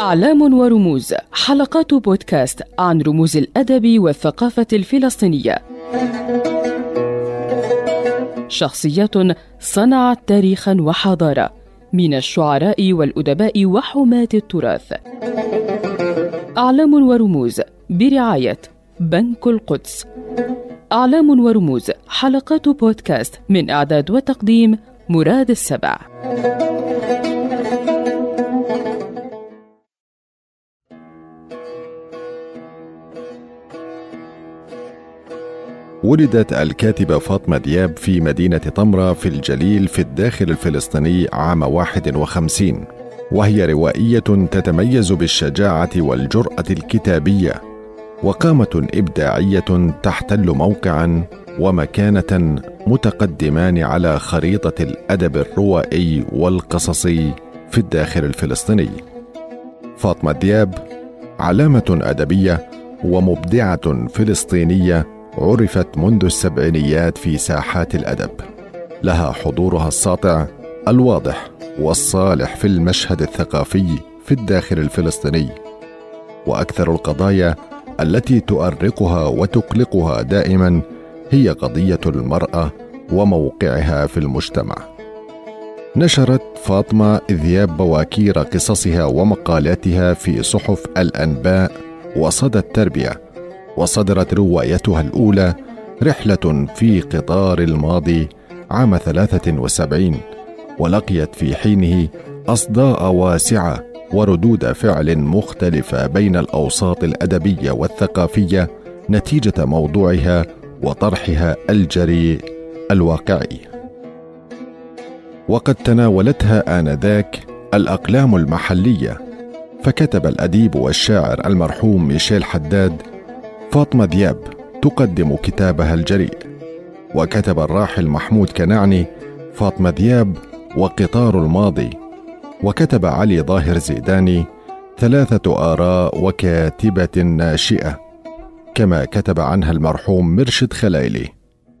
أعلام ورموز حلقات بودكاست عن رموز الأدب والثقافة الفلسطينية. شخصيات صنعت تاريخا وحضارة من الشعراء والأدباء وحماة التراث. أعلام ورموز برعاية بنك القدس. أعلام ورموز حلقات بودكاست من إعداد وتقديم مراد السبع. ولدت الكاتبة فاطمة دياب في مدينة طمرة في الجليل في الداخل الفلسطيني عام 51 وهي روائية تتميز بالشجاعة والجرأة الكتابية وقامة إبداعية تحتل موقعا ومكانة متقدمان على خريطة الأدب الروائي والقصصي في الداخل الفلسطيني. فاطمة دياب علامة أدبية ومبدعة فلسطينية عرفت منذ السبعينيات في ساحات الأدب لها حضورها الساطع الواضح والصالح في المشهد الثقافي في الداخل الفلسطيني وأكثر القضايا التي تؤرقها وتقلقها دائما هي قضية المرأة وموقعها في المجتمع. نشرت فاطمة ذياب بواكير قصصها ومقالاتها في صحف الأنباء وصدى التربية وصدرت روايتها الأولى رحلة في قطار الماضي عام 73 ولقيت في حينه أصداء واسعة وردود فعل مختلفة بين الأوساط الأدبية والثقافية نتيجة موضوعها وطرحها الجريء الواقعي. وقد تناولتها آنذاك الأقلام المحلية فكتب الأديب والشاعر المرحوم ميشيل حداد فاطمة دياب تقدم كتابها الجريء وكتب الراحل محمود كنعني فاطمة دياب وقطار الماضي. وكتب علي ظاهر زيداني ثلاثة آراء وكاتبة ناشئة. كما كتب عنها المرحوم مرشد خلايلي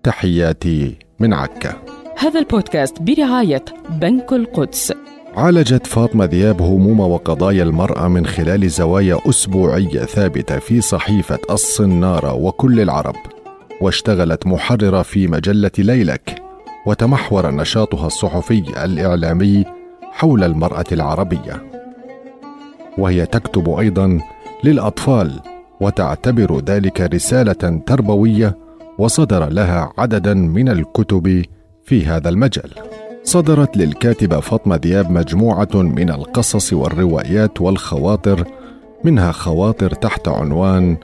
تحياتي من عكا. هذا البودكاست برعاية بنك القدس. عالجت فاطمة ذياب هموم وقضايا المرأة من خلال زوايا أسبوعية ثابتة في صحيفة الصنارة وكل العرب. واشتغلت محررة في مجلة ليلك. وتمحور نشاطها الصحفي الإعلامي حول المرأة العربية. وهي تكتب أيضا للأطفال وتعتبر ذلك رسالة تربوية وصدر لها عددا من الكتب في هذا المجال. صدرت للكاتبة فاطمة دياب مجموعة من القصص والروايات والخواطر منها خواطر تحت عنوان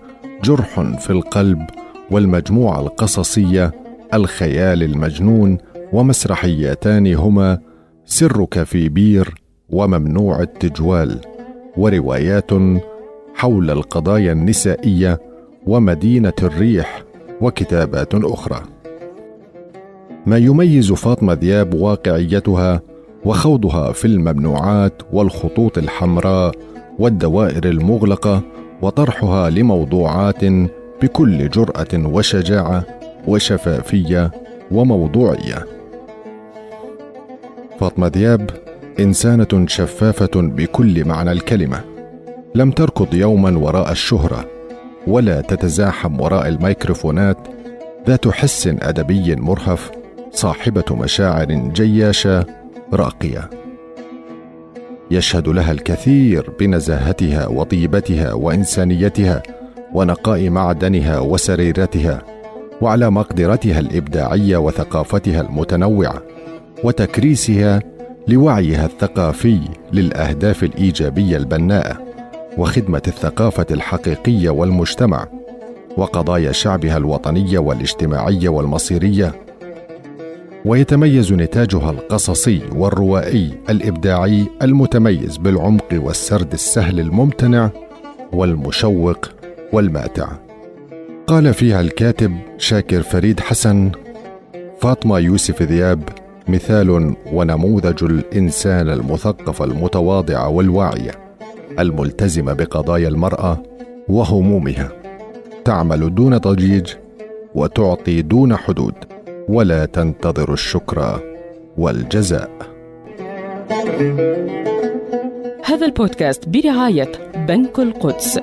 جرح في القلب والمجموعة القصصية الخيال المجنون ومسرحيتان هما سرك في بير وممنوع التجوال وروايات حول القضايا النسائية ومدينة الريح وكتابات أخرى. ما يميز فاطمة ذياب واقعيتها وخوضها في الممنوعات والخطوط الحمراء والدوائر المغلقة وطرحها لموضوعات بكل جرأة وشجاعة وشفافية وموضوعية. فاطمة ذياب إنسانة شفافة بكل معنى الكلمة. لم تركض يوما وراء الشهرة ولا تتزاحم وراء الميكروفونات ذات حس أدبي مرهف صاحبة مشاعر جياشة راقية. يشهد لها الكثير بنزاهتها وطيبتها وإنسانيتها ونقاء معدنها وسريرتها وعلى مقدرتها الإبداعية وثقافتها المتنوعة وتكريسها لوعيها الثقافي للأهداف الإيجابية البناءة. وخدمة الثقافة الحقيقية والمجتمع وقضايا شعبها الوطنية والاجتماعية والمصيرية. ويتميز نتاجها القصصي والروائي الإبداعي المتميز بالعمق والسرد السهل الممتنع والمشوق والماتع. قال فيها الكاتب شاكر فريد حسن فاطمة يوسف ذياب مثال ونموذج الإنسان المثقف المتواضع والواعية. الملتزمه بقضايا المرأة وهمومها. تعمل دون ضجيج وتعطي دون حدود. ولا تنتظر الشكر والجزاء. هذا البودكاست برعاية بنك القدس.